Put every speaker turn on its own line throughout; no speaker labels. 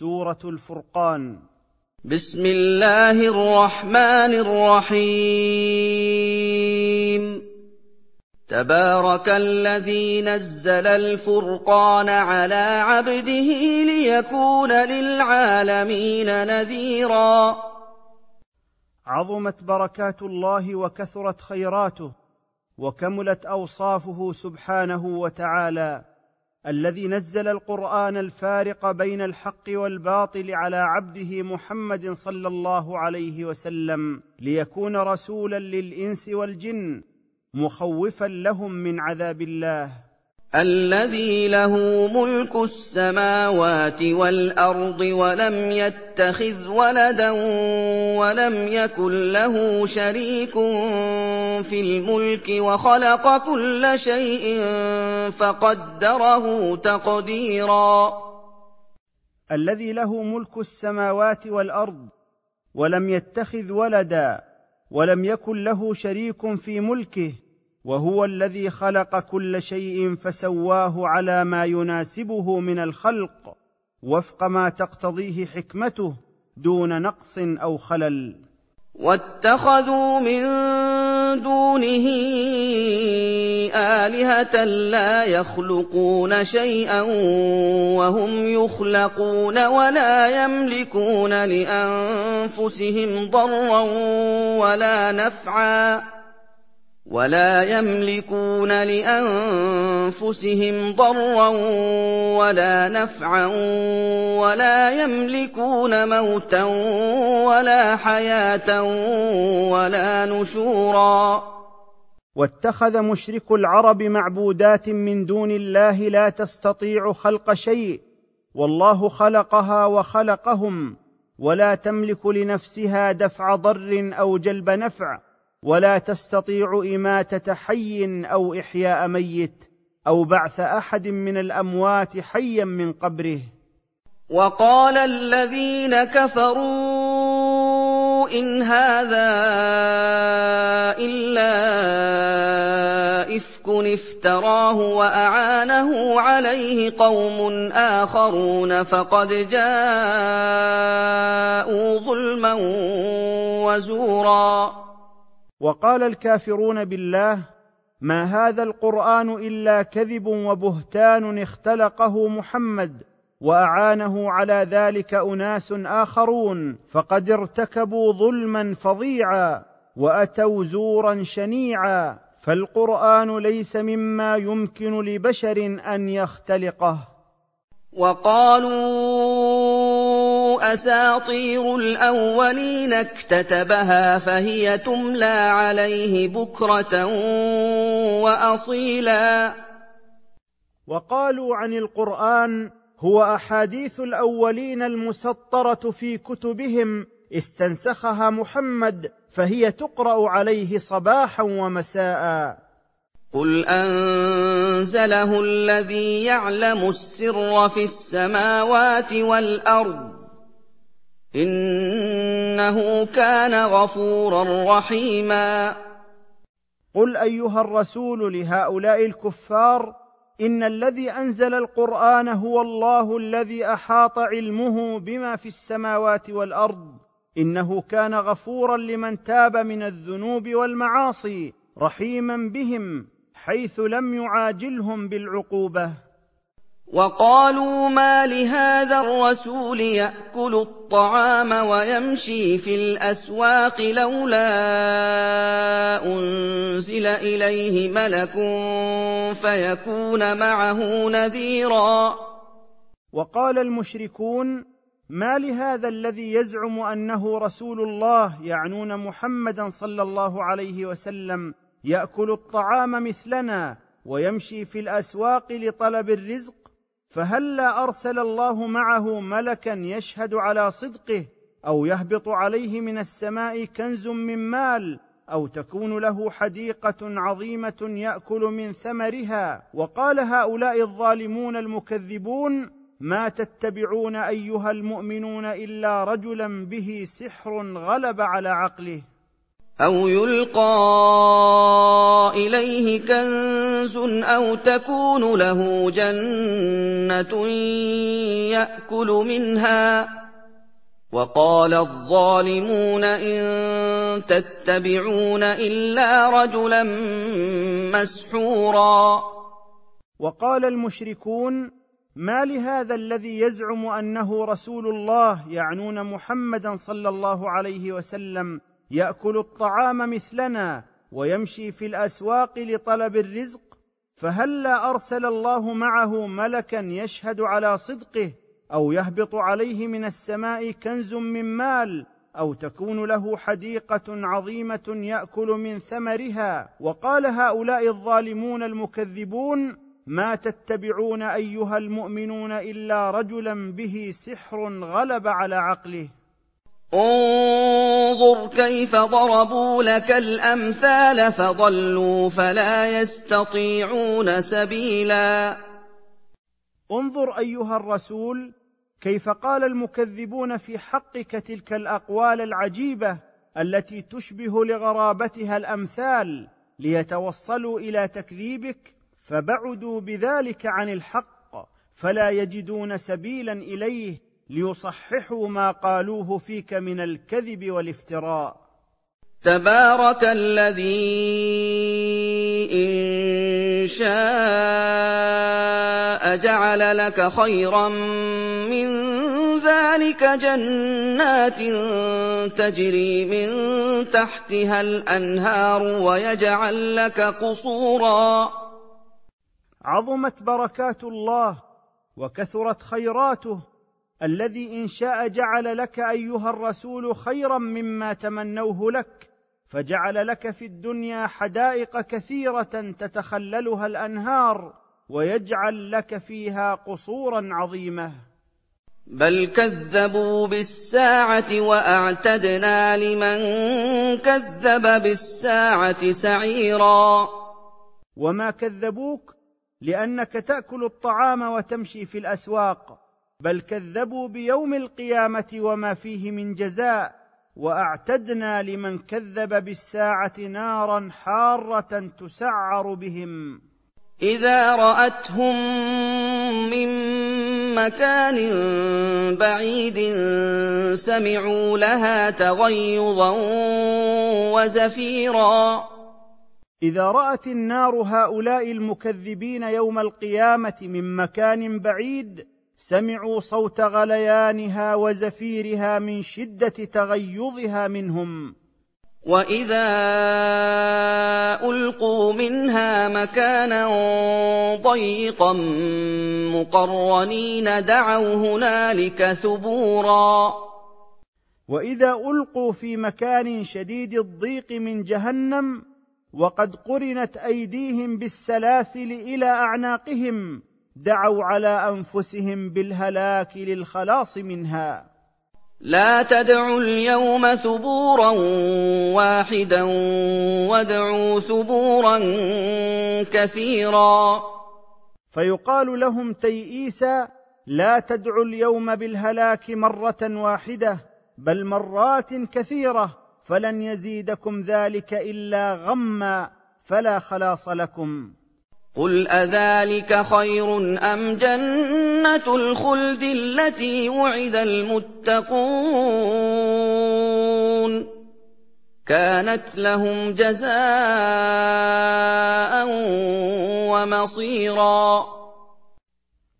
سورة الفرقان.
بسم الله الرحمن الرحيم. تبارك الذي نزل الفرقان على عبده ليكون للعالمين نذيرا.
عظمت بركات الله وكثرت خيراته وكملت أوصافه سبحانه وتعالى. الذي نزل القرآن الفارق بين الحق والباطل على عبده محمد صلى الله عليه وسلم ليكون رسولا للإنس والجن مخوفا لهم من عذاب الله.
الذي له ملك السماوات والأرض ولم يتخذ ولدا ولم يكن له شريك في الملك وخلق كل شيء فقدره تقديرا.
الذي له ملك السماوات والأرض ولم يتخذ ولدا ولم يكن له شريك في ملكه وهو الذي خلق كل شيء فسواه على ما يناسبه من الخلق وفق ما تقتضيه حكمته دون نقص أو خلل.
واتخذوا من دونه آلهة لا يخلقون شيئا وهم يخلقون ولا يملكون لأنفسهم ضرا ولا نفعا. ولا يملكون لأنفسهم ضرا ولا نفعا ولا يملكون موتا ولا حياة ولا نشورا.
واتخذ مشرك العرب معبودات من دون الله لا تستطيع خلق شيء والله خلقها وخلقهم ولا تملك لنفسها دفع ضر أو جلب نفع ولا تستطيع إماتة حي أو إحياء ميت أو بعث أحد من الأموات حيا من قبره.
وقال الذين كفروا إن هذا إلا إفك افتراه وأعانه عليه قوم آخرون فقد جاءوا ظلما وزورا.
وقال الكافرون بالله ما هذا القرآن إلا كذب وبهتان اختلقه محمد وأعانه على ذلك أناس آخرون فقد ارتكبوا ظلما فظيعا وأتوا زورا شنيعا فالقرآن ليس مما يمكن لبشر أن يختلقه.
وقالوا أساطير الأولين اكتتبها فهي تملى عليه بكرة وأصيلا.
وقالوا عن القرآن هو أحاديث الأولين المسطرة في كتبهم استنسخها محمد فهي تقرأ عليه صباحا ومساء.
قل أنزله الذي يعلم السر في السماوات والأرض إنه كان غفورا رحيما.
قل أيها الرسول لهؤلاء الكفار إن الذي أنزل القرآن هو الله الذي أحاط علمه بما في السماوات والأرض. إنه كان غفورا لمن تاب من الذنوب والمعاصي رحيما بهم حيث لم يعاجلهم بالعقوبة.
وقالوا ما لهذا الرسول يأكل الطعام ويمشي في الأسواق لولا أنزل إليه ملك فيكون معه نذيرا.
وقال المشركون ما لهذا الذي يزعم أنه رسول الله يعنون محمدا صلى الله عليه وسلم يأكل الطعام مثلنا ويمشي في الأسواق لطلب الرزق؟ فهلا أرسل الله معه ملكا يشهد على صدقه أو يهبط عليه من السماء كنز من مال أو تكون له حديقة عظيمة يأكل من ثمرها؟ وقال هؤلاء الظالمون المكذبون ما تتبعون أيها المؤمنون إلا رجلا به سحر غلب على عقله.
أَوْ يُلْقَىٰ إِلَيْهِ كَنزٌ أَوْ تَكُونُ لَهُ جَنَّةٌ يَأْكُلُ مِنْهَا ۚ. وَقَالَ الظَّالِمُونَ إِن تَتَّبِعُونَ إِلَّا رَجُلًا مَّسْحُورًا.
وقال المشركون ما لهذا الذي يزعم أنه رسول الله يعنون محمدا صلى الله عليه وسلم يأكل الطعام مثلنا ويمشي في الأسواق لطلب الرزق فهلا أرسل الله معه ملكا يشهد على صدقه أو يهبط عليه من السماء كنز من مال أو تكون له حديقة عظيمة يأكل من ثمرها؟ وقال هؤلاء الظالمون المكذبون ما تتبعون أيها المؤمنون إلا رجلا به سحر غلب على عقله.
انظر كيف ضربوا لك الأمثال فضلوا فلا يستطيعون سبيلا.
انظر أيها الرسول كيف قال المكذبون في حقك تلك الأقوال العجيبة التي تشبه لغرابتها الأمثال ليتوصلوا إلى تكذيبك فبعدوا بذلك عن الحق فلا يجدون سبيلا إليه ليصححوا ما قالوه فيك من الكذب والافتراء.
تبارك الذي إن شاء جعل لك خيرا من ذلك جنات تجري من تحتها الأنهار ويجعل لك قصورا.
عظمت بركات الله وكثرت خيراته. الذي إن شاء جعل لك أيها الرسول خيرا مما تمنوه لك فجعل لك في الدنيا حدائق كثيرة تتخللها الأنهار ويجعل لك فيها قصورا عظيمة.
بل كذبوا بالساعة وأعتدنا لمن كذب بالساعة سعيرا.
وما كذبوك؟ لأنك تأكل الطعام وتمشي في الأسواق. بل كذبوا بيوم القيامة وما فيه من جزاء وأعتدنا لمن كذب بالساعة نارا حارة تسعر بهم.
إذا رأتهم من مكان بعيد سمعوا لها تغيظا وزفيرا.
إذا رأت النار هؤلاء المكذبين يوم القيامة من مكان بعيد سمعوا صوت غليانها وزفيرها من شدة تغيظها منهم.
واذا القوا منها مكانا ضيقا مقرنين دعوا هنالك ثبورا.
واذا القوا في مكان شديد الضيق من جهنم وقد قرنت ايديهم بالسلاسل إلى اعناقهم. دعوا على أنفسهم بالهلاك للخلاص منها.
لا تدعوا اليوم ثبورا واحدا وادعوا ثبورا كثيرا.
فيقال لهم تيئيسا لا تدعوا اليوم بالهلاك مرة واحدة بل مرات كثيرة فلن يزيدكم ذلك إلا غما فلا خلاص لكم.
قل اذلك خير ام جنه الخلد التي وعد المتقون كانت لهم جزاء ومصيرا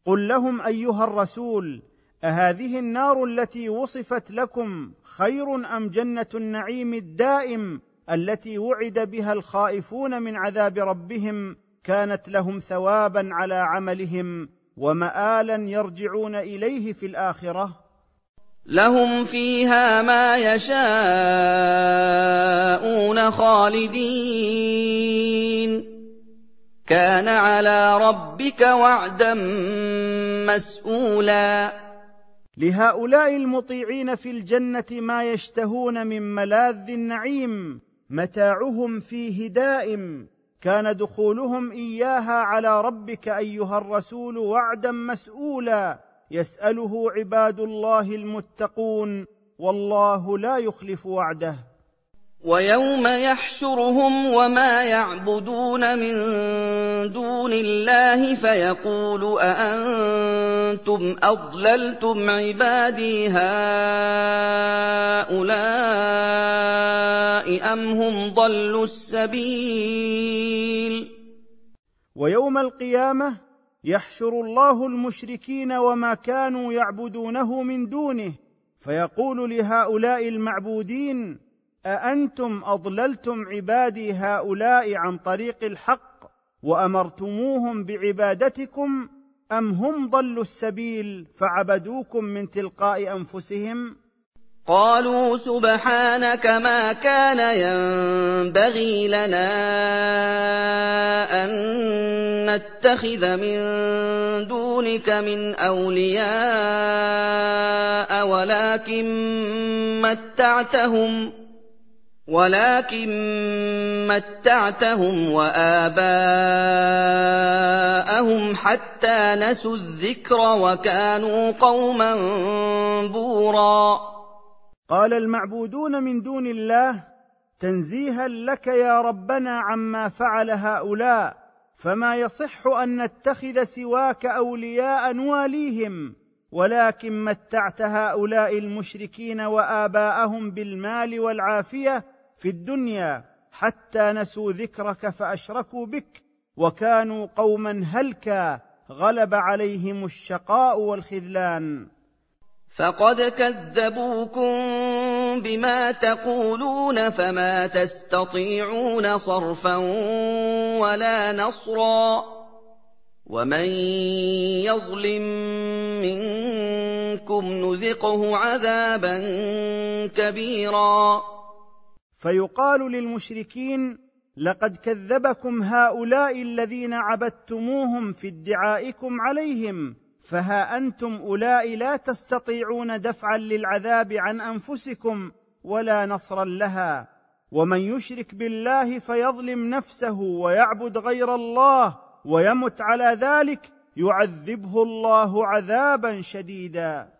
قل لهم ايها الرسول اهذه النار التي وصفت لكم خير ام جنه النعيم الدائم التي وعد بها الخائفون من عذاب ربهم كانت لهم ثوابا على عملهم ومآلا يرجعون إليه في الآخرة.
لهم فيها ما يشاءون خالدين. كان على ربك وعدا مسئولا
لهؤلاء المطيعين في الجنة ما يشتهون من ملاذ النعيم متاعهم فيه دائم. كان دخولهم إياها على ربك أيها الرسول وعدا مسؤولا يسأله عباد الله المتقون والله لا يخلف وعده.
وَيَوْمَ يَحْشُرُهُمْ وَمَا يَعْبُدُونَ مِن دُونِ اللَّهِ فَيَقُولُ أَأَنتُمْ أَضْلَلْتُمْ عِبَادِي هَٰؤُلَاءِ أَمْ هُمْ ضَلُّوا السَّبِيلَ؟
ويوم القيامة يحشر الله المشركين وما كانوا يعبدونه من دونه فيقول لهؤلاء المعبودين أأنتم أضللتم عبادي هؤلاء عن طريق الحق وأمرتموهم بعبادتكم أم هم ضلوا السبيل فعبدوكم من تلقاء أنفسهم؟
قالوا سبحانك ما كان ينبغي لنا أن نتخذ من دونك من أولياء ولكن متعتهم ولكن متعتهم وآباءهم حتى نسوا الذكر وكانوا قوما بورا.
قال المعبودون من دون الله تنزيها لك يا ربنا عما فعل هؤلاء فما يصح أن نتخذ سواك أولياء نواليهم ولكن متعت هؤلاء المشركين وآباءهم بالمال والعافية في الدنيا حتى نسوا ذكرك فأشركوا بك وكانوا قوما هلكا غلب عليهم الشقاء والخذلان.
فقد كذبوكم بما تقولون فما تستطيعون صرفا ولا نصرا. ومن يظلم منكم نذقه عذابا كبيرا.
فيقال للمشركين لقد كذبكم هؤلاء الذين عبدتموهم في ادعائكم عليهم فها أنتم أولئك لا تستطيعون دفعا للعذاب عن أنفسكم ولا نصرا لها ومن يشرك بالله فيظلم نفسه ويعبد غير الله ويمت على ذلك يعذبه الله عذابا شديدا.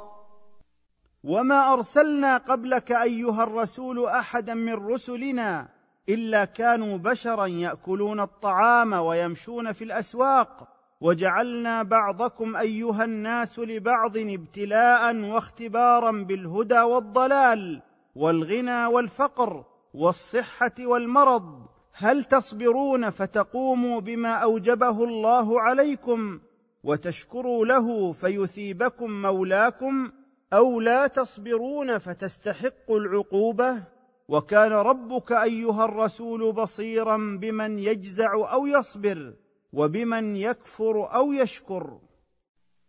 وما ارسلنا قبلك ايها الرسول احدا من رسلنا الا كانوا بشرا ياكلون الطعام ويمشون في الاسواق وجعلنا بعضكم ايها الناس لبعض ابتلاء واختبارا بالهدى والضلال والغنى والفقر والصحه والمرض هل تصبرون فتقوموا بما اوجبه الله عليكم وتشكروا له فيثيبكم مولاكم أو لا تصبرون فتستحقوا العقوبة؟ وكان ربك أيها الرسول بصيرا بمن يجزع أو يصبر وبمن يكفر أو يشكر.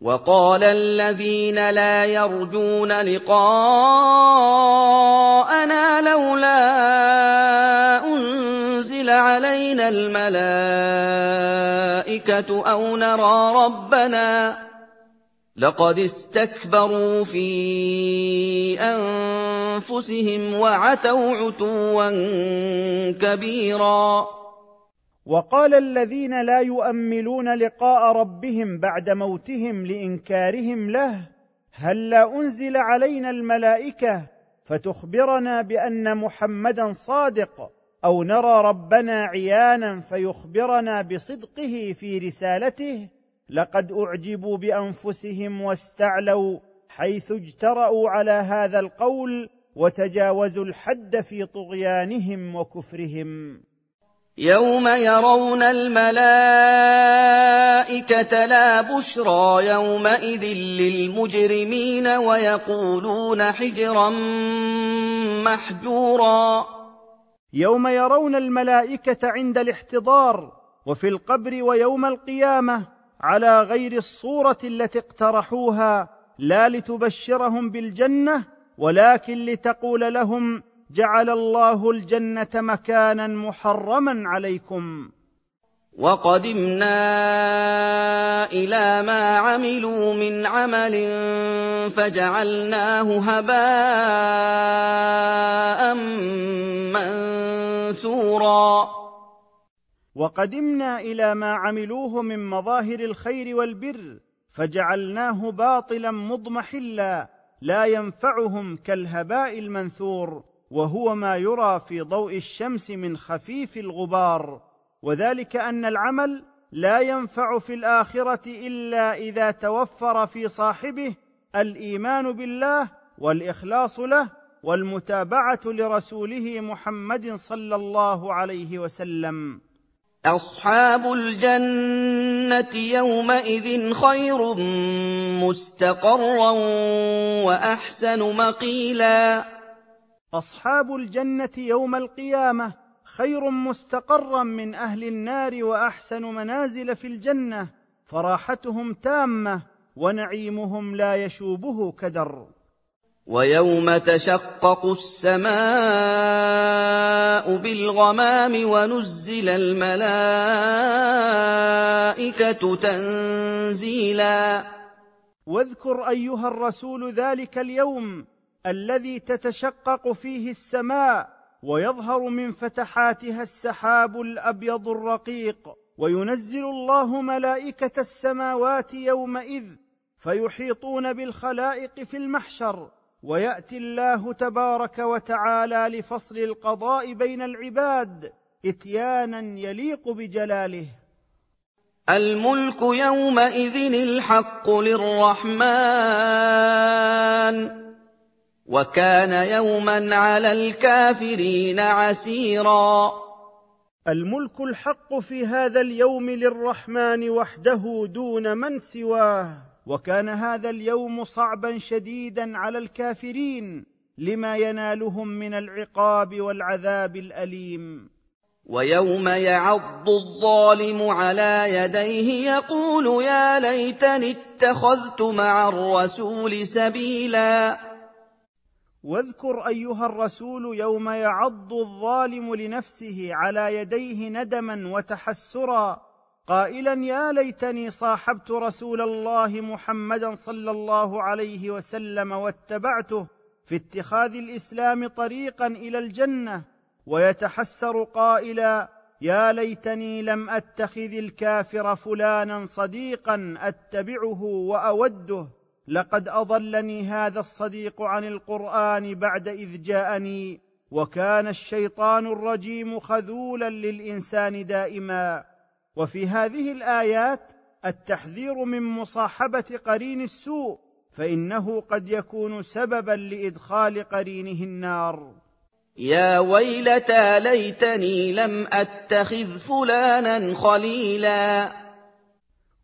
وقال الذين لا يرجون لقاءنا لولا أنزل علينا الملائكة أو نرى ربنا. لقد استكبروا في أنفسهم وعتوا عتوا كبيرا.
وقال الذين لا يؤملون لقاء ربهم بعد موتهم لإنكارهم له هل لا أنزل علينا الملائكة فتخبرنا بأن محمدا صادق أو نرى ربنا عيانا فيخبرنا بصدقه في رسالته؟ لقد أعجبوا بأنفسهم واستعلوا حيث اجترأوا على هذا القول وتجاوزوا الحد في طغيانهم وكفرهم.
يوم يرون الملائكة لا بشرى يومئذ للمجرمين ويقولون حجرا محجورا.
يوم يرون الملائكة عند الاحتضار وفي القبر ويوم القيامة على غير الصورة التي اقترحوها لا لتبشرهم بالجنة ولكن لتقول لهم جعل الله الجنة مكانا محرما عليكم.
وقدمنا إلى ما عملوا من عمل فجعلناه هباء منثورا.
وقدمنا إلى ما عملوه من مظاهر الخير والبر فجعلناه باطلا مضمحلا لا ينفعهم كالهباء المنثور وهو ما يرى في ضوء الشمس من خفيف الغبار. وذلك أن العمل لا ينفع في الآخرة إلا إذا توفر في صاحبه الإيمان بالله والإخلاص له والمتابعة لرسوله محمد صلى الله عليه وسلم.
أصحاب الجنة يومئذ خير مستقرا وأحسن مقيلا.
أصحاب الجنة يوم القيامة خير مستقرا من أهل النار وأحسن منازل في الجنة. فراحتهم تامة ونعيمهم لا يشوبه كدر.
ويوم تشقق السماء بالغمام ونزل الملائكة تنزيلا.
واذكر أيها الرسول ذلك اليوم الذي تتشقق فيه السماء ويظهر من فتحاتها السحاب الأبيض الرقيق وينزل الله ملائكة السماوات يومئذ فيحيطون بالخلائق في المحشر ويأتي الله تبارك وتعالى لفصل القضاء بين العباد إتيانا يليق بجلاله.
الملك يومئذ الحق للرحمن وكان يوما على الكافرين عسيرا.
الملك الحق في هذا اليوم للرحمن وحده دون من سواه. وكان هذا اليوم صعبا شديدا على الكافرين لما ينالهم من العقاب والعذاب الأليم.
ويوم يعض الظالم على يديه يقول يا ليتني اتخذت مع الرسول سبيلا.
واذكر أيها الرسول يوم يعض الظالم لنفسه على يديه ندما وتحسرا. قائلا يا ليتني صاحبت رسول الله محمدا صلى الله عليه وسلم واتبعته في اتخاذ الإسلام طريقا إلى الجنة. ويتحسر قائلا يا ليتني لم أتخذ الكافر فلانا صديقا أتبعه وأوده. لقد أضلني هذا الصديق عن القرآن بعد إذ جاءني وكان الشيطان الرجيم خذولا للإنسان دائما. وفي هذه الآيات التحذير من مصاحبة قرين السوء فإنه قد يكون سببا لإدخال قرينه النار.
يا ويلتى ليتني لم أتخذ فلانا خليلا.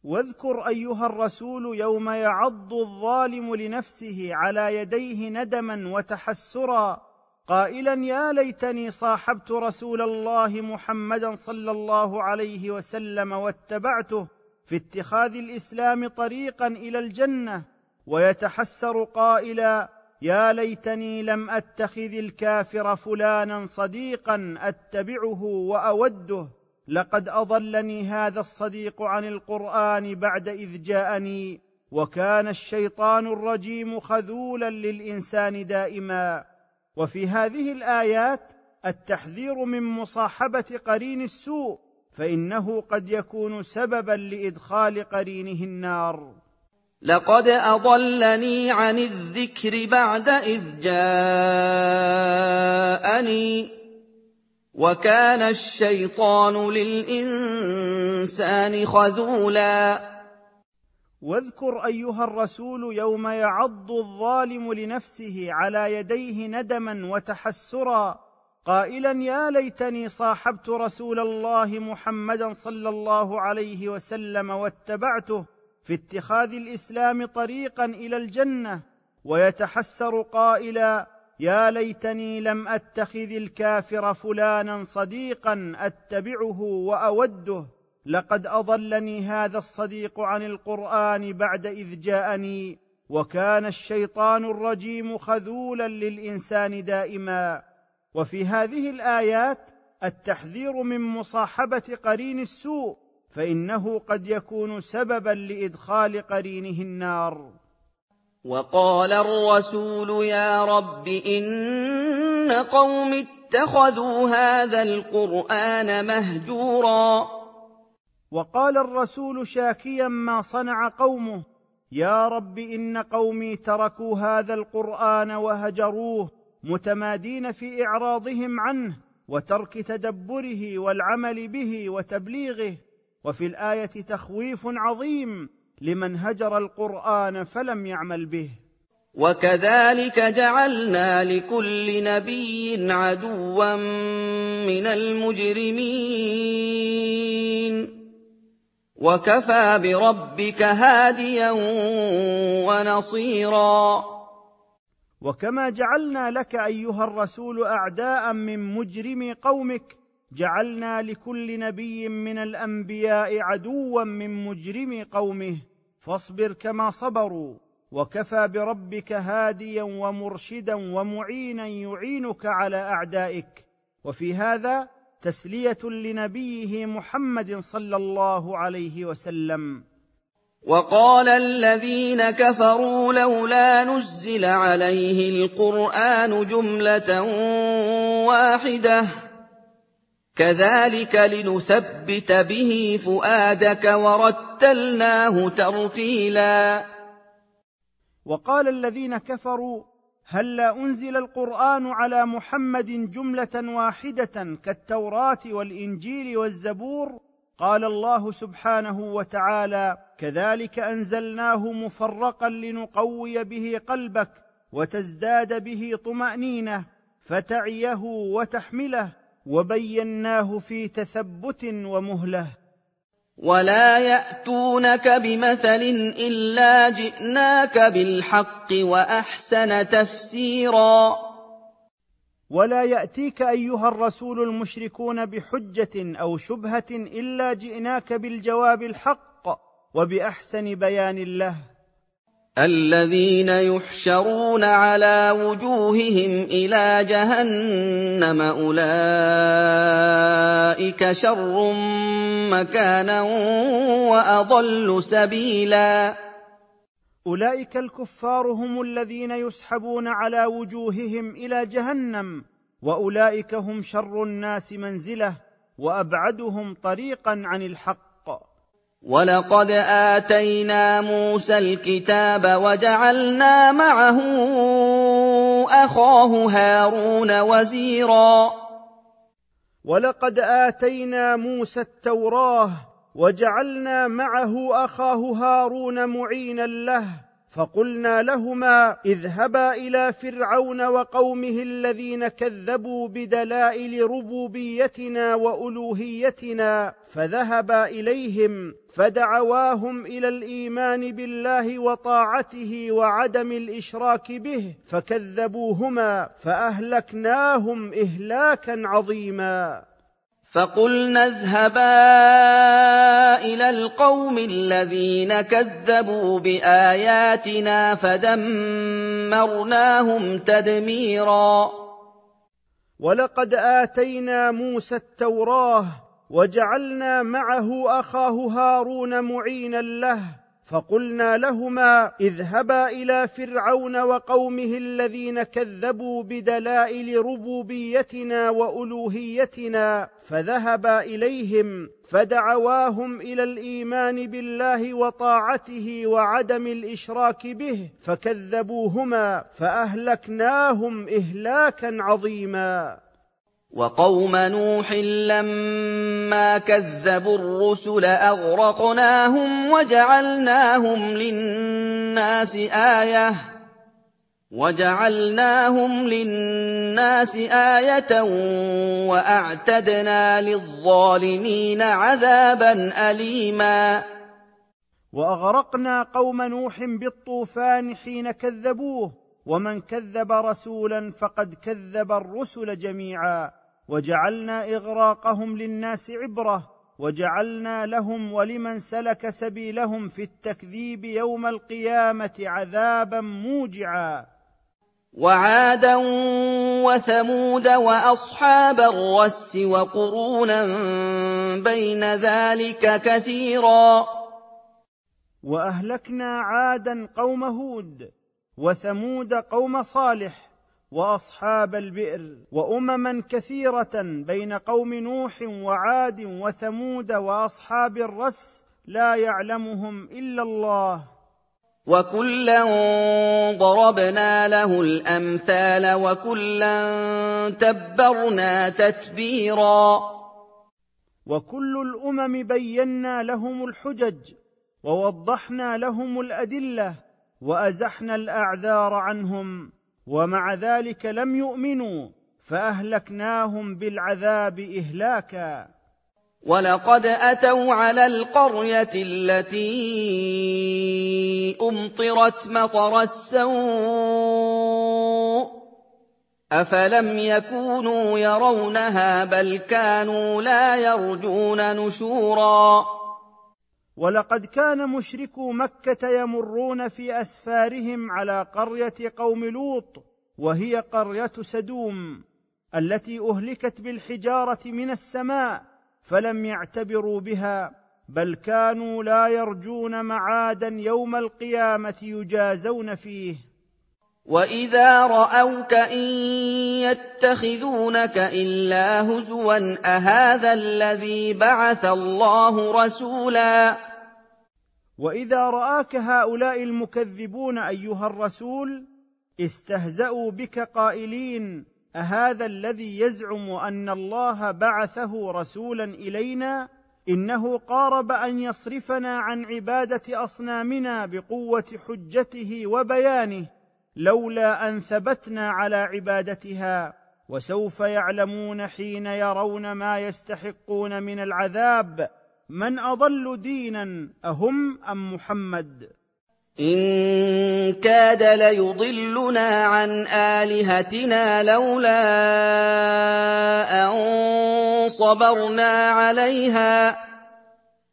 واذكر أيها الرسول يوم يعض الظالم لنفسه على يديه ندما وتحسرا. قائلا يا ليتني صاحبت رسول الله محمدا صلى الله عليه وسلم واتبعته في اتخاذ الإسلام طريقا إلى الجنة. ويتحسر قائلا يا ليتني لم أتخذ الكافر فلانا صديقا أتبعه وأوده. لقد أضلني هذا الصديق عن القرآن بعد إذ جاءني وكان الشيطان الرجيم خذولا للإنسان دائما. وفي هذه الآيات التحذير من مصاحبة قرين السوء فإنه قد يكون سببا لإدخال قرينه النار.
لقد أضلني عن الذكر بعد إذ جاءني وكان الشيطان للإنسان خذولا.
واذكر أيها الرسول يوم يعض الظالم لنفسه على يديه ندما وتحسرا قائلا يا ليتني صاحبت رسول الله محمدا صلى الله عليه وسلم واتبعته في اتخاذ الإسلام طريقا إلى الجنة ويتحسر قائلا يا ليتني لم أتخذ الكافر فلانا صديقا أتبعه وأوده لقد أضلني هذا الصديق عن القرآن بعد إذ جاءني وكان الشيطان الرجيم خذولا للإنسان دائما. وفي هذه الآيات التحذير من مصاحبة قرين السوء فإنه قد يكون سببا لإدخال قرينه النار.
وقال الرسول يا رب إن قوم اتخذوا هذا القرآن مهجورا.
وقال الرسول شاكيا ما صنع قومه يا رب إن قومي تركوا هذا القرآن وهجروه متمادين في إعراضهم عنه وترك تدبره والعمل به وتبليغه وفي الآية تخويف عظيم لمن هجر القرآن فلم يعمل به.
وكذلك جعلنا لكل نبي عدوا من المجرمين. وكفى بربك هاديا ونصيرا.
وكما جعلنا لك ايها الرسول اعداء من مجرم قومك جعلنا لكل نبي من الانبياء عدوا من مجرم قومه فاصبر كما صبروا. وكفى بربك هاديا ومرشدا ومعينا يعينك على اعدائك. وفي هذا تسلية لنبيه محمد صلى الله عليه وسلم.
وقال الذين كفروا لولا نزل عليه القرآن جملة واحدة. كذلك لنثبت به فؤادك ورتلناه ترتيلا.
وقال الذين كفروا هلا أنزل القرآن على محمد جملة واحدة كالتوراة والإنجيل والزبور؟ قال الله سبحانه وتعالى كذلك أنزلناه مفرقا لنقوي به قلبك وتزداد به طمأنينة فتعيه وتحمله وبيناه في تثبت ومهله
ولا ياتونك بمثل الا جئناك بالحق واحسن تفسيرا.
ولا ياتيك ايها الرسول المشركون بحجه أو شبهه الا جئناك بالجواب الحق وباحسن بيان له.
الذين يحشرون على وجوههم إلى جهنم أولئك شر مكانا وأضل سبيلا.
أولئك الكفار هم الذين يسحبون على وجوههم إلى جهنم وأولئك هم شر الناس منزلة وأبعدهم طريقا عن الحق.
وَلَقَدْ آتَيْنَا مُوسَى الْكِتَابَ وَجَعَلْنَا مَعَهُ أَخَاهُ هَارُونَ وَزِيرًا
وَلَقَدْ آتَيْنَا مُوسَى التَّوْرَاةَ وَجَعَلْنَا مَعَهُ أَخَاهُ هَارُونَ مُعِينًا لَهُ فقلنا لهما اذهبا إلى فرعون وقومه الذين كذبوا بدلائل ربوبيتنا وألوهيتنا فذهبا إليهم فدعواهم إلى الإيمان بالله وطاعته وعدم الإشراك به فكذبوهما فأهلكناهم إهلاكا عظيما.
فقلنا اذهبا إلى القوم الذين كذبوا باياتنا فدمرناهم تدميرا.
ولقد اتينا موسى التوراه وجعلنا معه اخاه هارون معينا له فقلنا لهما اذهبا إلى فرعون وقومه الذين كذبوا بدلائل ربوبيتنا وألوهيتنا فذهبا إليهم فدعواهم إلى الإيمان بالله وطاعته وعدم الإشراك به فكذبوهما فأهلكناهم إهلاكا عظيما.
وقوم نوح لما كذبوا الرسل أغرقناهم وجعلناهم للناس آية وجعلناهم للناس آية وأعتدنا للظالمين عذابا اليما.
وأغرقنا قوم نوح بالطوفان حين كذبوه ومن كذب رسولا فقد كذب الرسل جميعا. وجعلنا إغراقهم للناس عبرة وجعلنا لهم ولمن سلك سبيلهم في التكذيب يوم القيامة عذابا موجعا.
وعادا وثمود وأصحاب الرس وقرونا بين ذلك كثيرا.
وأهلكنا عادا قوم هود وثمود قوم صالح وأصحاب البئر وأمما كثيرة بين قوم نوح وعاد وثمود وأصحاب الرس لا يعلمهم إلا الله.
وكلا ضربنا له الأمثال وكلا تبرنا تتبيرا.
وكل الأمم بينا لهم الحجج ووضحنا لهم الأدلة وأزحنا الأعذار عنهم. ومع ذلك لم يؤمنوا فأهلكناهم بالعذاب إهلاكا.
ولقد أتوا على القرية التي أمطرت مطر السوء أفلم يكونوا يرونها بل كانوا لا يرجون نشورا.
ولقد كان مشركو مكة يمرون في أسفارهم على قرية قوم لوط وهي قرية سدوم التي أهلكت بالحجارة من السماء فلم يعتبروا بها بل كانوا لا يرجون معادا يوم القيامة يجازون فيه.
واذا راوك ان يتخذونك الا هزوا اهذا الذي بعث الله رسولا
واذا راك هؤلاء المكذبون ايها الرسول استهزاوا بك قائلين اهذا الذي يزعم ان الله بعثه رسولا الينا؟ انه قارب ان يصرفنا عن عباده اصنامنا بقوه حجته وبيانه لولا أن ثبتنا على عبادتها وسوف يعلمون حين يرون ما يستحقون من العذاب من أضل دينا أهم أم محمد؟
إن كاد ليضلنا عن آلهتنا لولا أن صبرنا عليها.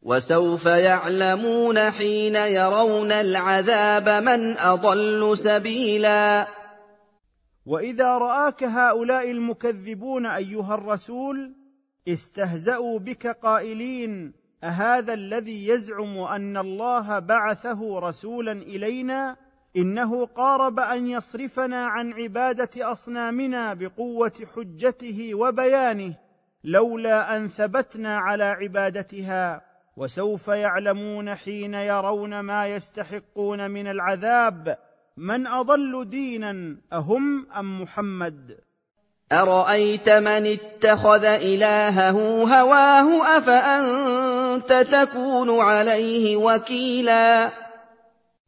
وسوف يعلمون حين يرون العذاب من أضل سبيلا.
وإذا رآك هؤلاء المكذبون أيها الرسول استهزأوا بك قائلين أهذا الذي يزعم أن الله بعثه رسولا إلينا؟ إنه قارب أن يصرفنا عن عبادة أصنامنا بقوة حجته وبيانه لولا أن ثبتنا على عبادتها. وسوف يعلمون حين يرون ما يستحقون من العذاب من أضل دينا أهم أم محمد.
أَرَأَيْتَ مَنِ اتَّخَذَ إِلَٰهَهُ هَوَاهُ أَفَأَنتَ تَكُونُ عَلَيْهِ وَكِيلًا؟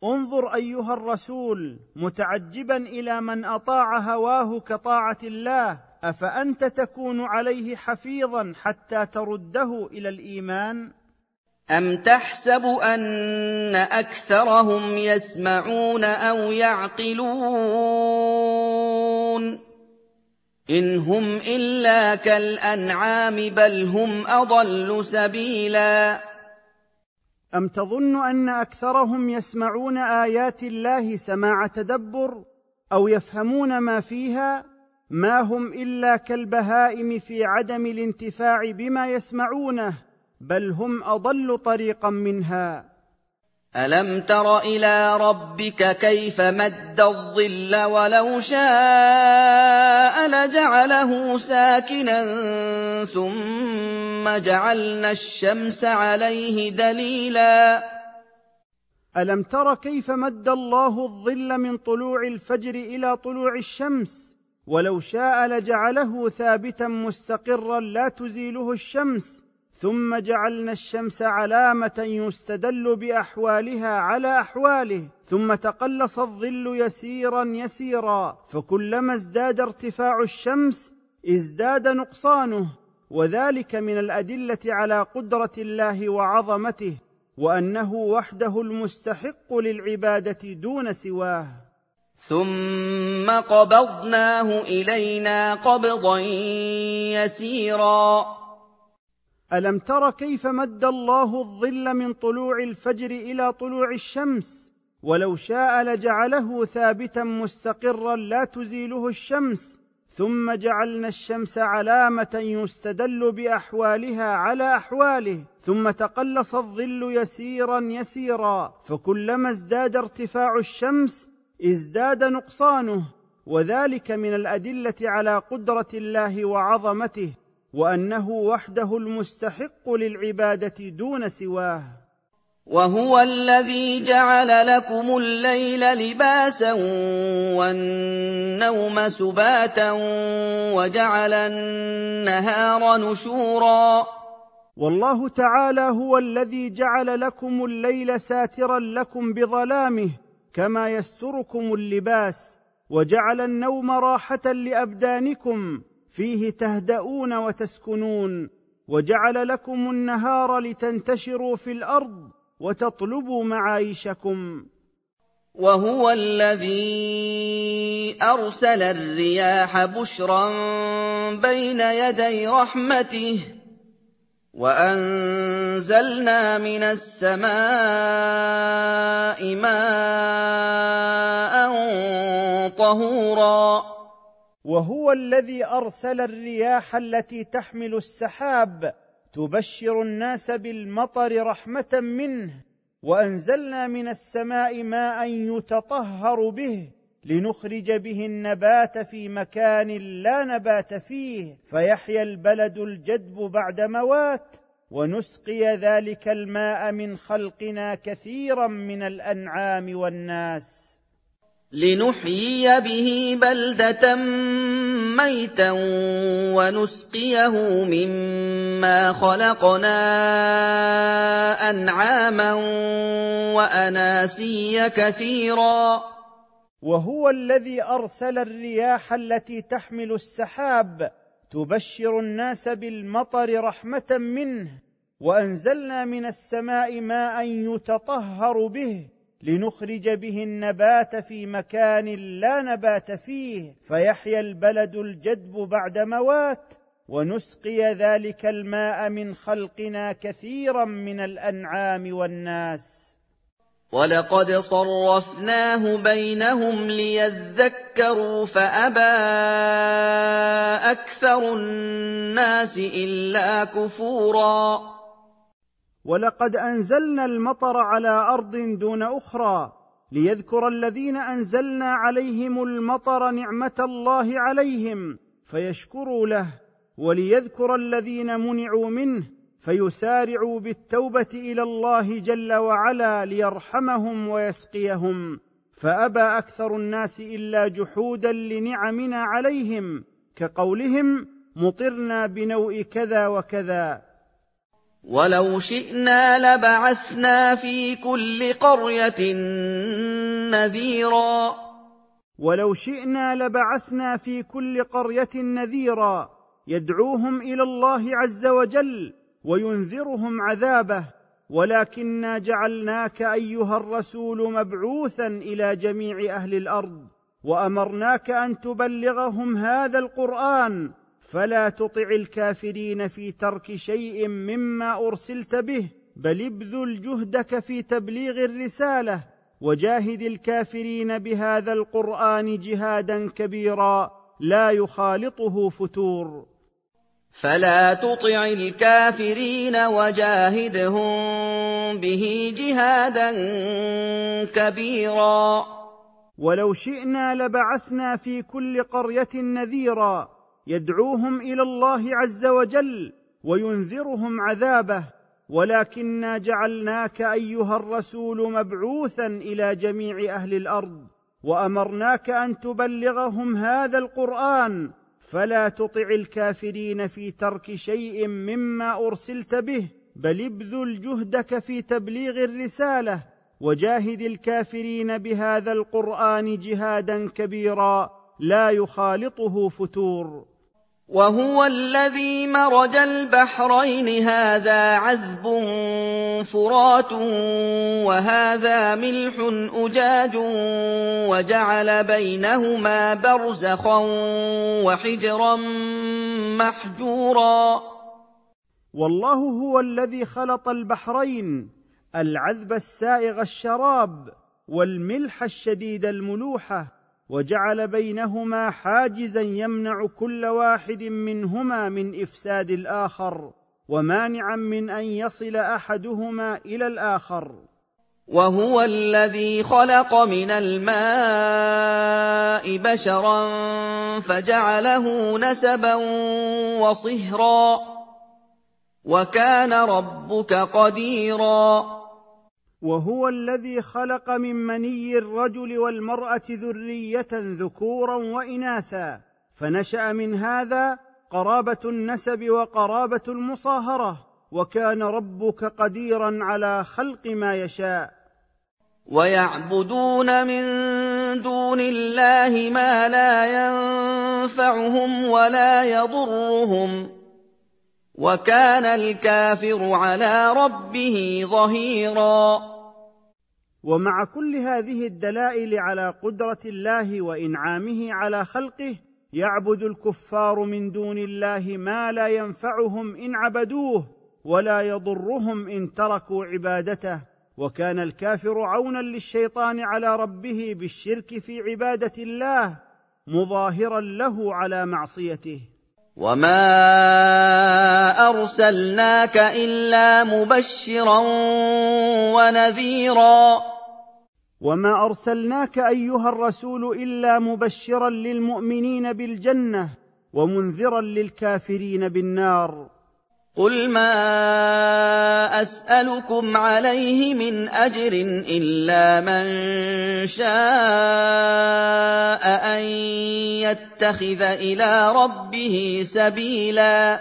انظر أيها الرسول متعجبا إلى من أطاع هواه كطاعة الله أفأنت تكون عليه حفيظا حتى ترده إلى الإيمان؟
ام تحسب ان اكثرهم يسمعون أو يعقلون إِنْ هُمْ إِلَّا كَالْأَنْعَامِ بَلْ هُمْ أَضَلُّ سَبِيلًا
أَمْ تَظُنُّ أَنَّ أَكْثَرَهُمْ يَسْمَعُونَ آيَاتِ اللَّهِ سَمَاعَ تَدَبُّرٍ أَوْ يَفْهَمُونَ مَا فِيهَا ما هم الا كالبهائم في عدم الانتفاع بما يسمعونه بل هم أضل طريقا منها.
أَلَمْ تَرَ إِلَىٰ رَبِّكَ كَيْفَ مَدَّ الظِّلَّ وَلَوْ شَاءَ لَجَعَلَهُ سَاكِنًا ثُمَّ جَعَلْنَا الشَّمْسَ عَلَيْهِ دَلِيلًا.
أَلَمْ تَرَ كَيْفَ مَدَّ اللَّهُ الظِّلَّ مِن طُلُوعِ الْفَجْرِ إِلَىٰ طُلُوعِ الشَّمْسِ؟ ولو شاء لجعله ثابتا مستقرا لا تزيله الشمس. ثم جعلنا الشمس علامة يستدل بأحوالها على أحواله ثم تقلص الظل يسيرا يسيرا فكلما ازداد ارتفاع الشمس ازداد نقصانه. وذلك من الأدلة على قدرة الله وعظمته وأنه وحده المستحق للعبادة دون سواه.
ثم قبضناه إلينا قبضا يسيرا.
ألم تر كيف مد الله الظل من طلوع الفجر إلى طلوع الشمس؟ ولو شاء لجعله ثابتا مستقرا لا تزيله الشمس. ثم جعلنا الشمس علامة يستدل بأحوالها على أحواله. ثم تقلص الظل يسيرا يسيرا. فكلما ازداد ارتفاع الشمس ازداد نقصانه. وذلك من الأدلة على قدرة الله وعظمته. وأنه وحده المستحق للعبادة دون سواه.
وهو الذي جعل لكم الليل لباسا والنوم سباتا وجعل النهار نشورا.
والله تعالى هو الذي جعل لكم الليل ساترا لكم بظلامه كما يستركم اللباس وجعل النوم راحة لأبدانكم فيه تهدؤون وتسكنون وجعل لكم النهار لتنتشروا في الأرض وتطلبوا معايشكم.
وهو الذي أرسل الرياح بشرا بين يدي رحمته وأنزلنا من السماء ماء طهورا.
وهو الذي أرسل الرياح التي تحمل السحاب تبشر الناس بالمطر رحمة منه وأنزلنا من السماء ماء يتطهر به لنخرج به النبات في مكان لا نبات فيه فيحيا البلد الجدب بعد موات ونسقي ذلك الماء من خلقنا كثيرا من الأنعام والناس.
لنحيي به بلده ميتا ونسقيه مما خلقنا انعاما واناسيا كثيرا
وهو الذي ارسل الرياح التي تحمل السحاب تبشر الناس بالمطر رحمه منه وانزلنا من السماء ماء يتطهر به لنخرج به النبات في مكان لا نبات فيه فيحيا البلد الجدب بعد موات ونسقي ذلك الماء من خلقنا كثيرا من الأنعام والناس.
ولقد صرفناه بينهم ليذكروا فأبى أكثر الناس إلا كفورا.
ولقد أنزلنا المطر على أرض دون أخرى ليذكر الذين أنزلنا عليهم المطر نعمة الله عليهم فيشكروا له وليذكر الذين منعوا منه فيسارعوا بالتوبة إلى الله جل وعلا ليرحمهم ويسقيهم فأبى أكثر الناس إلا جحودا لنعمنا عليهم كقولهم مطرنا بنوء كذا وكذا
وَلَوْ شِئْنَا لَبَعَثْنَا فِي كُلِّ قَرْيَةٍ نَّذِيرًا
وَلَوْ شِئْنَا لَبَعَثْنَا فِي كُلِّ قَرْيَةٍ نَّذِيرًا يدعوهم إلى الله عز وجل وينذرهم عذابه. ولكنا جعلناك ايها الرسول مبعوثا إلى جميع أهل الأرض. وامرناك ان تبلغهم هذا القران. فلا تطع الكافرين في ترك شيء مما أرسلت به بل ابذل جهدك في تبليغ الرسالة وجاهد الكافرين بهذا القرآن جهادا كبيرا لا يخالطه فتور.
فلا تطع الكافرين وجاهدهم به جهادا كبيرا.
ولو شئنا لبعثنا في كل قرية نذيرا يدعوهم إلى الله عز وجل وينذرهم عذابه ولكنا جعلناك أيها الرسول مبعوثا إلى جميع أهل الأرض وأمرناك أن تبلغهم هذا القرآن فلا تطع الكافرين في ترك شيء مما أرسلت به بل ابذل جهدك في تبليغ الرسالة وجاهد الكافرين بهذا القرآن جهادا كبيرا لا يخالطه فتور.
وهو الذي مرج البحرين. هذا عذب فرات وهذا ملح أجاج وجعل بينهما برزخا وحجرا محجورا.
والله هو الذي خلط البحرين العذب السائغ الشراب والملح الشديد الملوحة. وجعل بينهما حاجزا يمنع كل واحد منهما من إفساد الآخر ومانعا من أن يصل أحدهما إلى الآخر.
وهو الذي خلق من الماء بشرا فجعله نسبا وصهرا. وكان ربك قديرا.
وهو الذي خلق من مني الرجل والمرأة ذرية ذكورا وإناثا فنشأ من هذا قرابة النسب وقرابة المصاهرة وكان ربك قديرا على خلق ما يشاء.
ويعبدون من دون الله ما لا ينفعهم ولا يضرهم. وكان الكافر على ربه ظهيرا.
ومع كل هذه الدلائل على قدرة الله وإنعامه على خلقه يعبد الكفار من دون الله ما لا ينفعهم إن عبدوه ولا يضرهم إن تركوا عبادته. وكان الكافر عونا للشيطان على ربه بالشرك في عبادة الله مظاهرا له على معصيته.
وما ارسلناك الا مبشرا ونذيرا
وما ارسلناك ايها الرسول الا مبشرا للمؤمنين بالجنه ومنذرا للكافرين بالنار
قل ما اسالكم عليه من اجر الا من شاء ان يتخذ إلى ربه سبيلا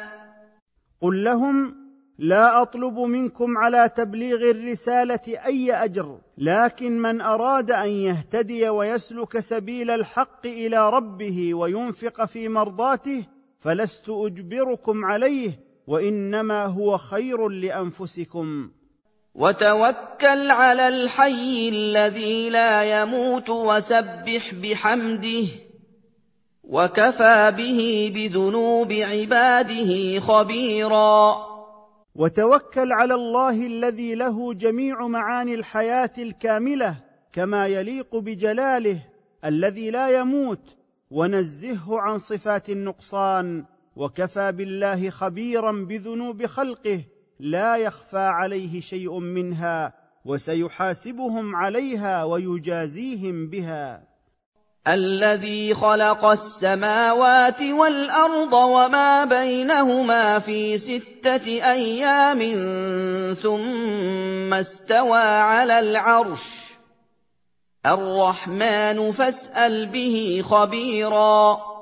قل لهم لا اطلب منكم على تبليغ الرساله اي اجر لكن من اراد ان يهتدي ويسلك سبيل الحق إلى ربه وينفق في مرضاته فلست اجبركم عليه وإنما هو خير لأنفسكم.
وتوكل على الحي الذي لا يموت وسبح بحمده وكفى به بذنوب عباده خبيرا.
وتوكل على الله الذي له جميع معاني الحياة الكاملة كما يليق بجلاله الذي لا يموت ونزهه عن صفات النقصان. وكفى بالله خبيرا بذنوب خلقه لا يخفى عليه شيء منها وسيحاسبهم عليها ويجازيهم بها.
الذي خلق السماوات والأرض وما بينهما في ستة أيام ثم استوى على العرش. الرحمن فاسأل به خبيرا.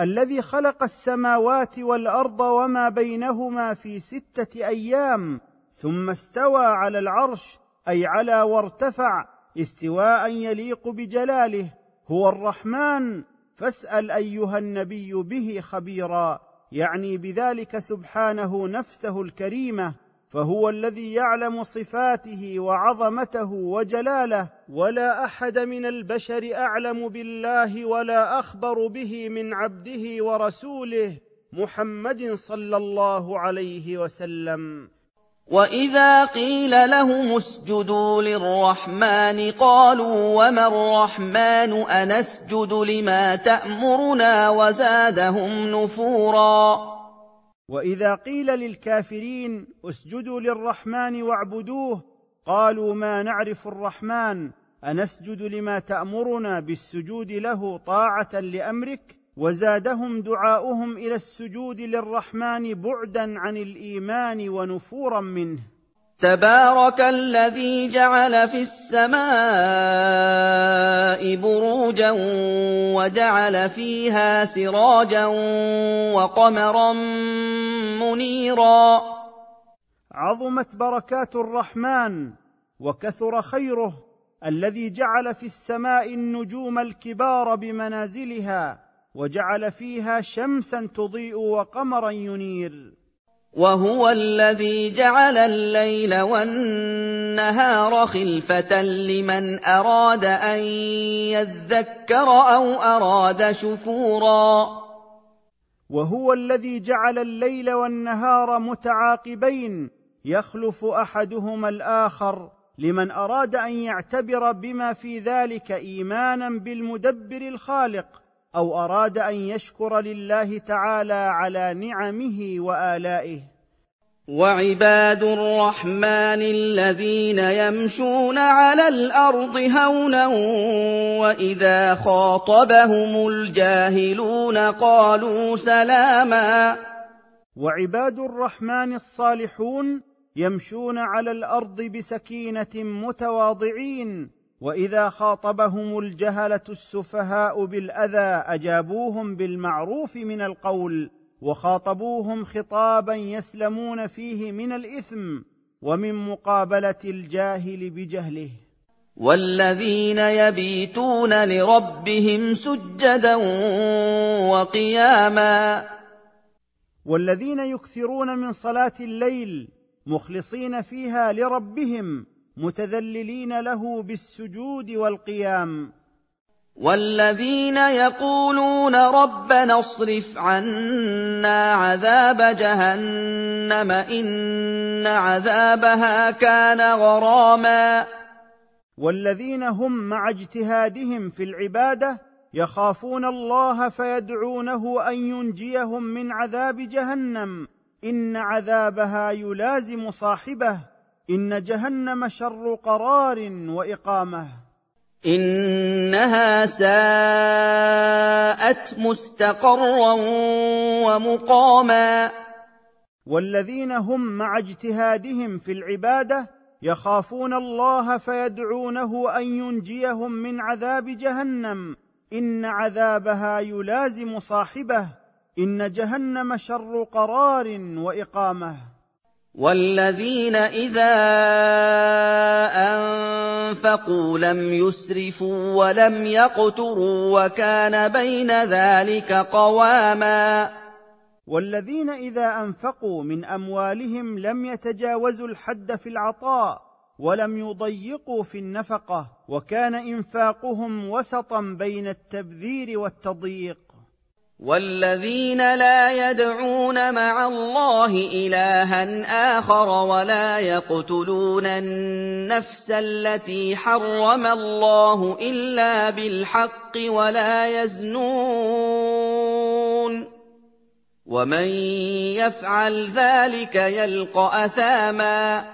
الذي خلق السماوات والأرض وما بينهما في ستة أيام ثم استوى على العرش أي على وارتفع استواء يليق بجلاله هو الرحمن. فاسأل أيها النبي به خبيرا يعني بذلك سبحانه نفسه الكريمة. فهو الذي يعلم صفاته وعظمته وجلاله ولا أحد من البشر أعلم بالله ولا أخبر به من عبده ورسوله محمد صلى الله عليه وسلم.
وإذا قيل لهم اسجدوا للرحمن قالوا وما الرحمن أنسجد لما تأمرنا وزادهم نفورا.
وإذا قيل للكافرين اسجدوا للرحمن واعبدوه قالوا ما نعرف الرحمن أنسجد لما تأمرنا بالسجود له طاعة لأمرك؟ وزادهم دعاؤهم إلى السجود للرحمن بعدا عن الإيمان ونفورا منه.
تبارك الذي جعل في السماء بروجا وجعل فيها سراجا وقمرا منيرا.
عظمت بركات الرحمن وكثر خيره الذي جعل في السماء النجوم الكبار بمنازلها وجعل فيها شمسا تضيء وقمرا ينير.
وهو الذي جعل الليل والنهار خلفة لمن أراد أن يذكر أو أراد شكورا.
وهو الذي جعل الليل والنهار متعاقبين يخلف أحدهما الآخر لمن أراد أن يعتبر بما في ذلك إيمانا بالمدبر الخالق أو أراد أن يشكر لله تعالى على نعمه وآلائه.
وعباد الرحمن الذين يمشون على الأرض هونا وإذا خاطبهم الجاهلون قالوا سلاما.
وعباد الرحمن الصالحون يمشون على الأرض بسكينة متواضعين واذا خاطبهم الجهله السفهاء بالاذى اجابوهم بالمعروف من القول وخاطبوهم خطابا يسلمون فيه من الاثم ومن مقابله الجاهل بجهله
والذين يبيتون لربهم سجدا وقياما
والذين يكثرون من صلاه الليل مخلصين فيها لربهم متذللين له بالسجود والقيام.
والذين يقولون ربنا اصرف عنا عذاب جهنم إن عذابها كان غراما.
والذين هم مع اجتهادهم في العبادة يخافون الله فيدعونه أن ينجيهم من عذاب جهنم. إن عذابها يلازم صاحبه. إن جهنم شر قرار وإقامة.
إنها ساءت مستقرا ومقاما.
والذين هم مع اجتهادهم في العبادة يخافون الله فيدعونه أن ينجيهم من عذاب جهنم. إن عذابها يلازم صاحبه. إن جهنم شر قرار وإقامة.
والذين اذا انفقوا لم يسرفوا ولم يقتروا وكان بين ذلك قواما
والذين اذا انفقوا من اموالهم لم يتجاوزوا الحد في العطاء ولم يضيقوا في النفقه وكان انفاقهم وسطا بين التبذير والتضييق
والذين لا يدعون مع الله إلها آخر ولا يقتلون النفس التي حرم الله إلا بالحق ولا يزنون ومن يفعل ذلك يلقى أثاما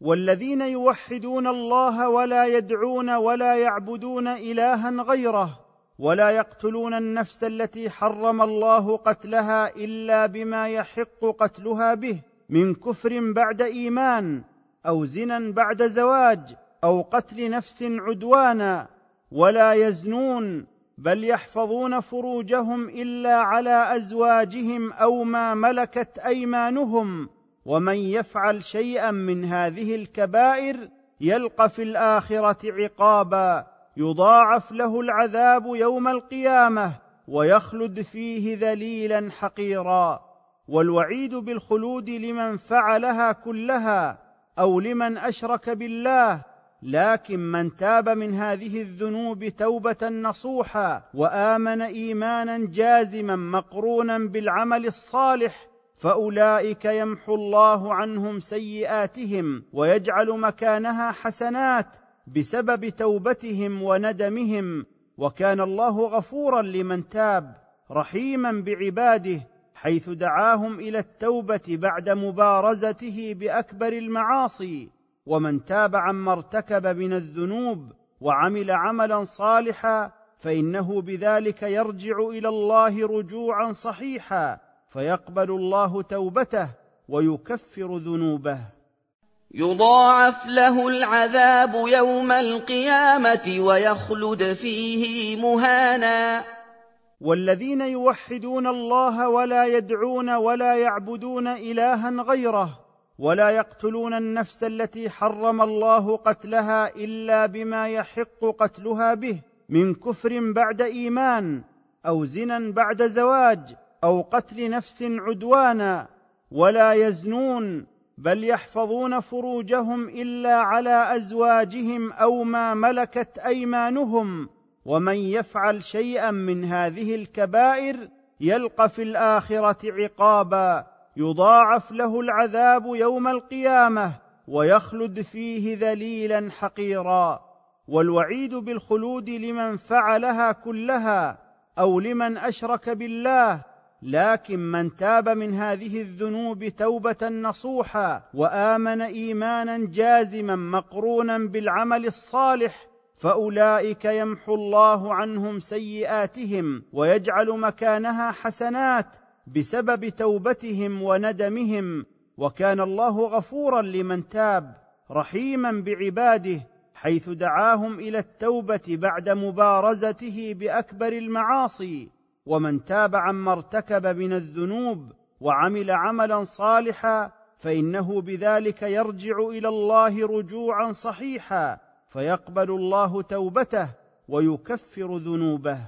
والذين يوحدون الله ولا يدعون ولا يعبدون إلها غيره ولا يقتلون النفس التي حرم الله قتلها إلا بما يحق قتلها به من كفر بعد إيمان أو زنا بعد زواج أو قتل نفس عدوانا ولا يزنون بل يحفظون فروجهم إلا على أزواجهم أو ما ملكت أيمانهم ومن يفعل شيئا من هذه الكبائر يلقى في الآخرة عقابا يضاعف له العذاب يوم القيامة ويخلد فيه ذليلا حقيرا. والوعيد بالخلود لمن فعلها كلها أو لمن أشرك بالله لكن من تاب من هذه الذنوب توبة نصوحا وآمن ايمانا جازما مقرونا بالعمل الصالح فأولئك يمحو الله عنهم سيئاتهم ويجعل مكانها حسنات. بسبب توبتهم وندمهم وكان الله غفورا لمن تاب رحيما بعباده حيث دعاهم إلى التوبة بعد مبارزته بأكبر المعاصي. ومن تاب عما ارتكب من الذنوب وعمل عملا صالحا فإنه بذلك يرجع إلى الله رجوعا صحيحا فيقبل الله توبته ويكفر ذنوبه.
يضاعف له العذاب يوم القيامة ويخلد فيه مهانا.
والذين يوحدون الله ولا يدعون ولا يعبدون إلها غيره ولا يقتلون النفس التي حرم الله قتلها إلا بما يحق قتلها به من كفر بعد إيمان أو زنا بعد زواج أو قتل نفس عدوانا ولا يزنون بل يحفظون فروجهم إلا على أزواجهم أو ما ملكت أيمانهم ومن يفعل شيئا من هذه الكبائر يلقى في الآخرة عقابا يضاعف له العذاب يوم القيامة ويخلد فيه ذليلا حقيرا. والوعيد بالخلود لمن فعلها كلها أو لمن أشرك بالله لكن من تاب من هذه الذنوب توبة نصوحا وآمن إيمانا جازما مقرونا بالعمل الصالح فأولئك يمحو الله عنهم سيئاتهم ويجعل مكانها حسنات بسبب توبتهم وندمهم. وكان الله غفورا لمن تاب رحيما بعباده حيث دعاهم إلى التوبة بعد مبارزته بأكبر المعاصي. ومن تاب عما ارتكب من الذنوب وعمل عملا صالحا فإنه بذلك يرجع إلى الله رجوعا صحيحا فيقبل الله توبته ويكفر ذنوبه.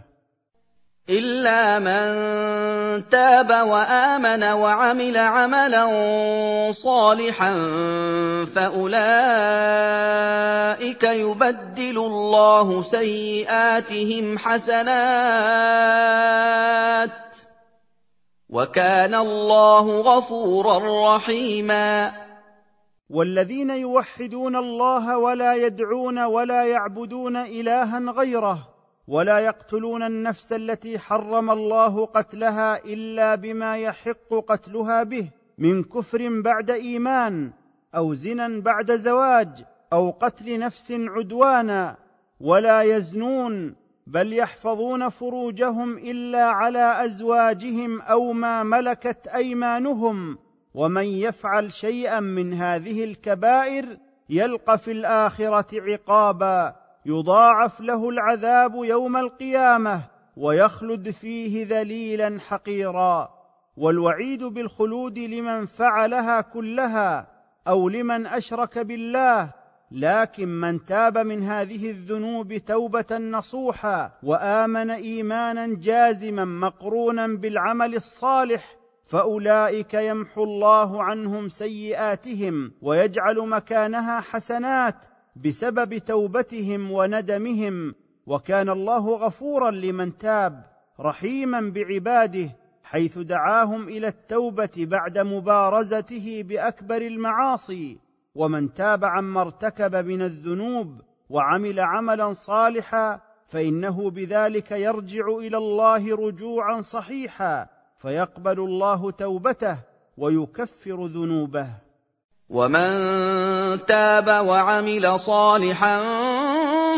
إِلَّا مَن تَابَ وَآمَنَ وَعَمِلَ عَمَلًا صَالِحًا فَأُولَٰئِكَ يُبَدِّلُ اللَّهُ سَيِّئَاتِهِمْ حَسَنَاتٍ ۗ وَكَانَ اللَّهُ غَفُورًا رَّحِيمًا
والذين يوحدون الله ولا يدعون ولا يعبدون إلها غيره ولا يقتلون النفس التي حرم الله قتلها إلا بما يحق قتلها به من كفر بعد إيمان أو زنا بعد زواج أو قتل نفس عدوانا ولا يزنون بل يحفظون فروجهم إلا على أزواجهم أو ما ملكت أيمانهم ومن يفعل شيئا من هذه الكبائر يلقى في الآخرة عقابا يضاعف له العذاب يوم القيامة ويخلد فيه ذليلا حقيرا. والوعيد بالخلود لمن فعلها كلها أو لمن أشرك بالله لكن من تاب من هذه الذنوب توبة نصوحا وآمن ايمانا جازما مقرونا بالعمل الصالح فأولئك يمحو الله عنهم سيئاتهم ويجعل مكانها حسنات. بسبب توبتهم وندمهم وكان الله غفورا لمن تاب رحيما بعباده حيث دعاهم إلى التوبة بعد مبارزته بأكبر المعاصي. ومن تاب عما ارتكب من الذنوب وعمل عملا صالحا فإنه بذلك يرجع إلى الله رجوعا صحيحا فيقبل الله توبته ويكفر ذنوبه.
وَمَن تَابَ وَعَمِلَ صَالِحًا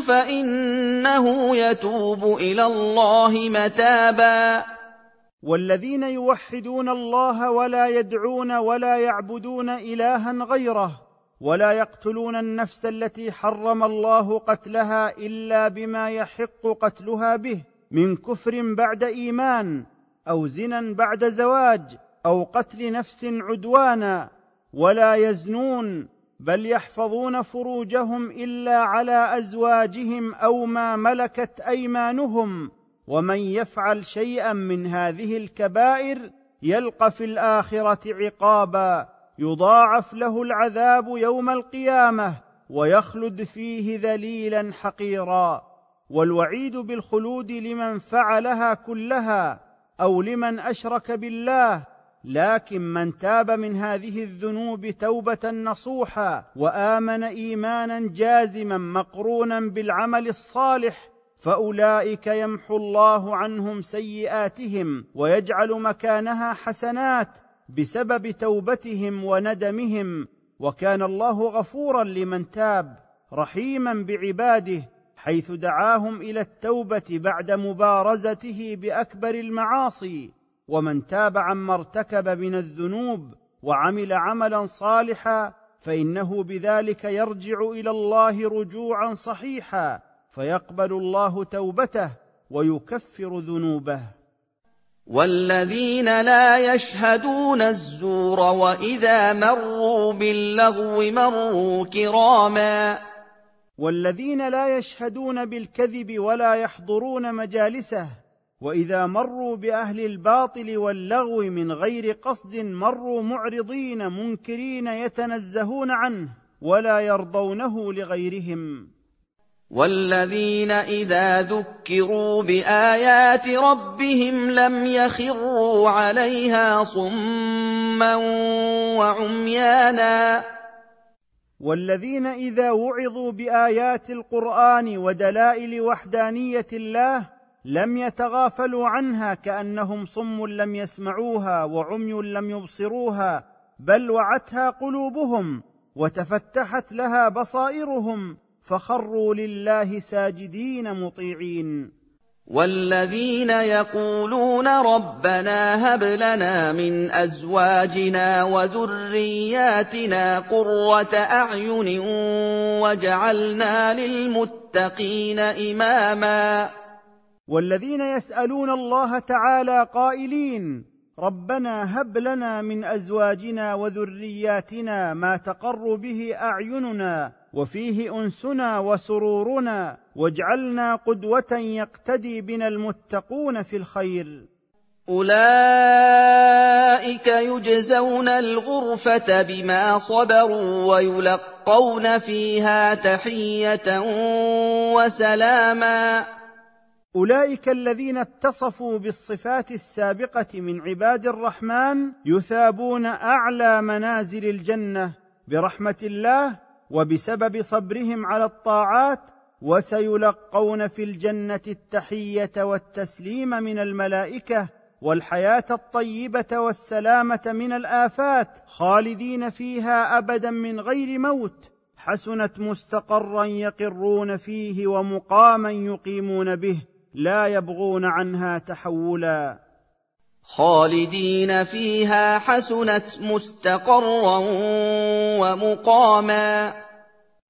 فَإِنَّهُ يَتُوبُ إِلَى اللَّهِ مَتَابًا
والذين يوحدون الله ولا يدعون ولا يعبدون الها غيره ولا يقتلون النفس التي حرم الله قتلها الا بما يحق قتلها به من كفر بعد ايمان أو زنا بعد زواج أو قتل نفس عدوانا ولا يزنون بل يحفظون فروجهم إلا على أزواجهم أو ما ملكت أيمانهم. ومن يفعل شيئا من هذه الكبائر يلقى في الآخرة عقابا. يضاعف له العذاب يوم القيامة ويخلد فيه ذليلا حقيرا. والوعيد بالخلود لمن فعلها كلها أو لمن أشرك بالله لكن من تاب من هذه الذنوب توبة نصوحا وآمن إيمانا جازما مقرونا بالعمل الصالح فأولئك يمحو الله عنهم سيئاتهم ويجعل مكانها حسنات بسبب توبتهم وندمهم. وكان الله غفورا لمن تاب رحيما بعباده حيث دعاهم إلى التوبة بعد مبارزته بأكبر المعاصي. ومن تاب عما ارتكب من الذنوب وعمل عملا صالحا فإنه بذلك يرجع إلى الله رجوعا صحيحا فيقبل الله توبته ويكفر ذنوبه.
والذين لا يشهدون الزور وإذا مروا باللغو مروا كراما.
والذين لا يشهدون بالكذب ولا يحضرون مجالسه وإذا مروا بأهل الباطل واللغو من غير قصد مروا معرضين منكرين يتنزهون عنه ولا يرضونه لغيرهم.
والذين إذا ذكروا بآيات ربهم لم يخروا عليها صما وعميانا.
والذين إذا وعظوا بآيات القرآن ودلائل وحدانية الله لم يتغافلوا عنها كأنهم صم لم يسمعوها وعمي لم يبصروها بل وعتها قلوبهم وتفتحت لها بصائرهم فخروا لله ساجدين مطيعين.
والذين يقولون ربنا هب لنا من أزواجنا وذرياتنا قرة أعين واجعلنا للمتقين إماما.
والذين يسألون الله تعالى قائلين ربنا هب لنا من أزواجنا وذرياتنا ما تقر به أعيننا وفيه أنسنا وسرورنا واجعلنا قدوة يقتدي بنا المتقون في الخير.
أولئك يجزون الغرفة بما صبروا ويلقون فيها تحية وسلاما.
أولئك الذين اتصفوا بالصفات السابقة من عباد الرحمن يثابون أعلى منازل الجنة برحمة الله وبسبب صبرهم على الطاعات وسيلقون في الجنة التحية والتسليم من الملائكة والحياة الطيبة والسلامة من الآفات خالدين فيها أبدا من غير موت حسنت مستقرا يقرون فيه ومقاما يقيمون به لا يبغون عنها تحولا.
خالدين فيها حسنت مستقرا ومقاما.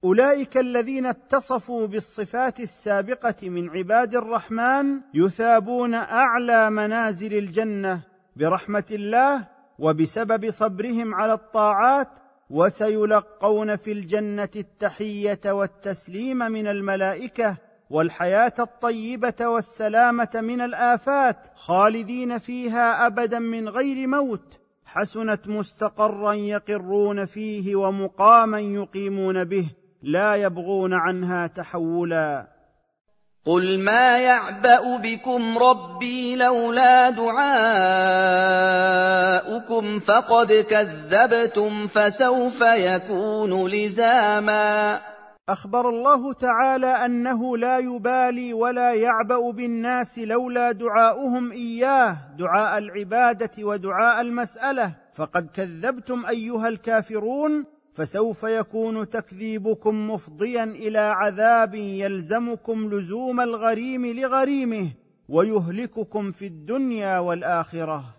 أولئك الذين اتصفوا بالصفات السابقة من عباد الرحمن يثابون أعلى منازل الجنة برحمة الله وبسبب صبرهم على الطاعات وسيلقون في الجنة التحية والتسليم من الملائكة والحياة الطيبة والسلامة من الآفات خالدين فيها أبدا من غير موت حسنت مستقرا يقرون فيه ومقاما يقيمون به لا يبغون عنها تحولا.
قل ما يعبأ بكم ربي لولا دعاؤكم فقد كذبتم فسوف يكون لزاما.
أخبر الله تعالى أنه لا يبالي ولا يعبأ بالناس لولا دعاؤهم إياه دعاء العبادة ودعاء المسألة. فقد كذبتم أيها الكافرون فسوف يكون تكذيبكم مفضيا إلى عذاب يلزمكم لزوم الغريم لغريمه ويهلككم في الدنيا والآخرة.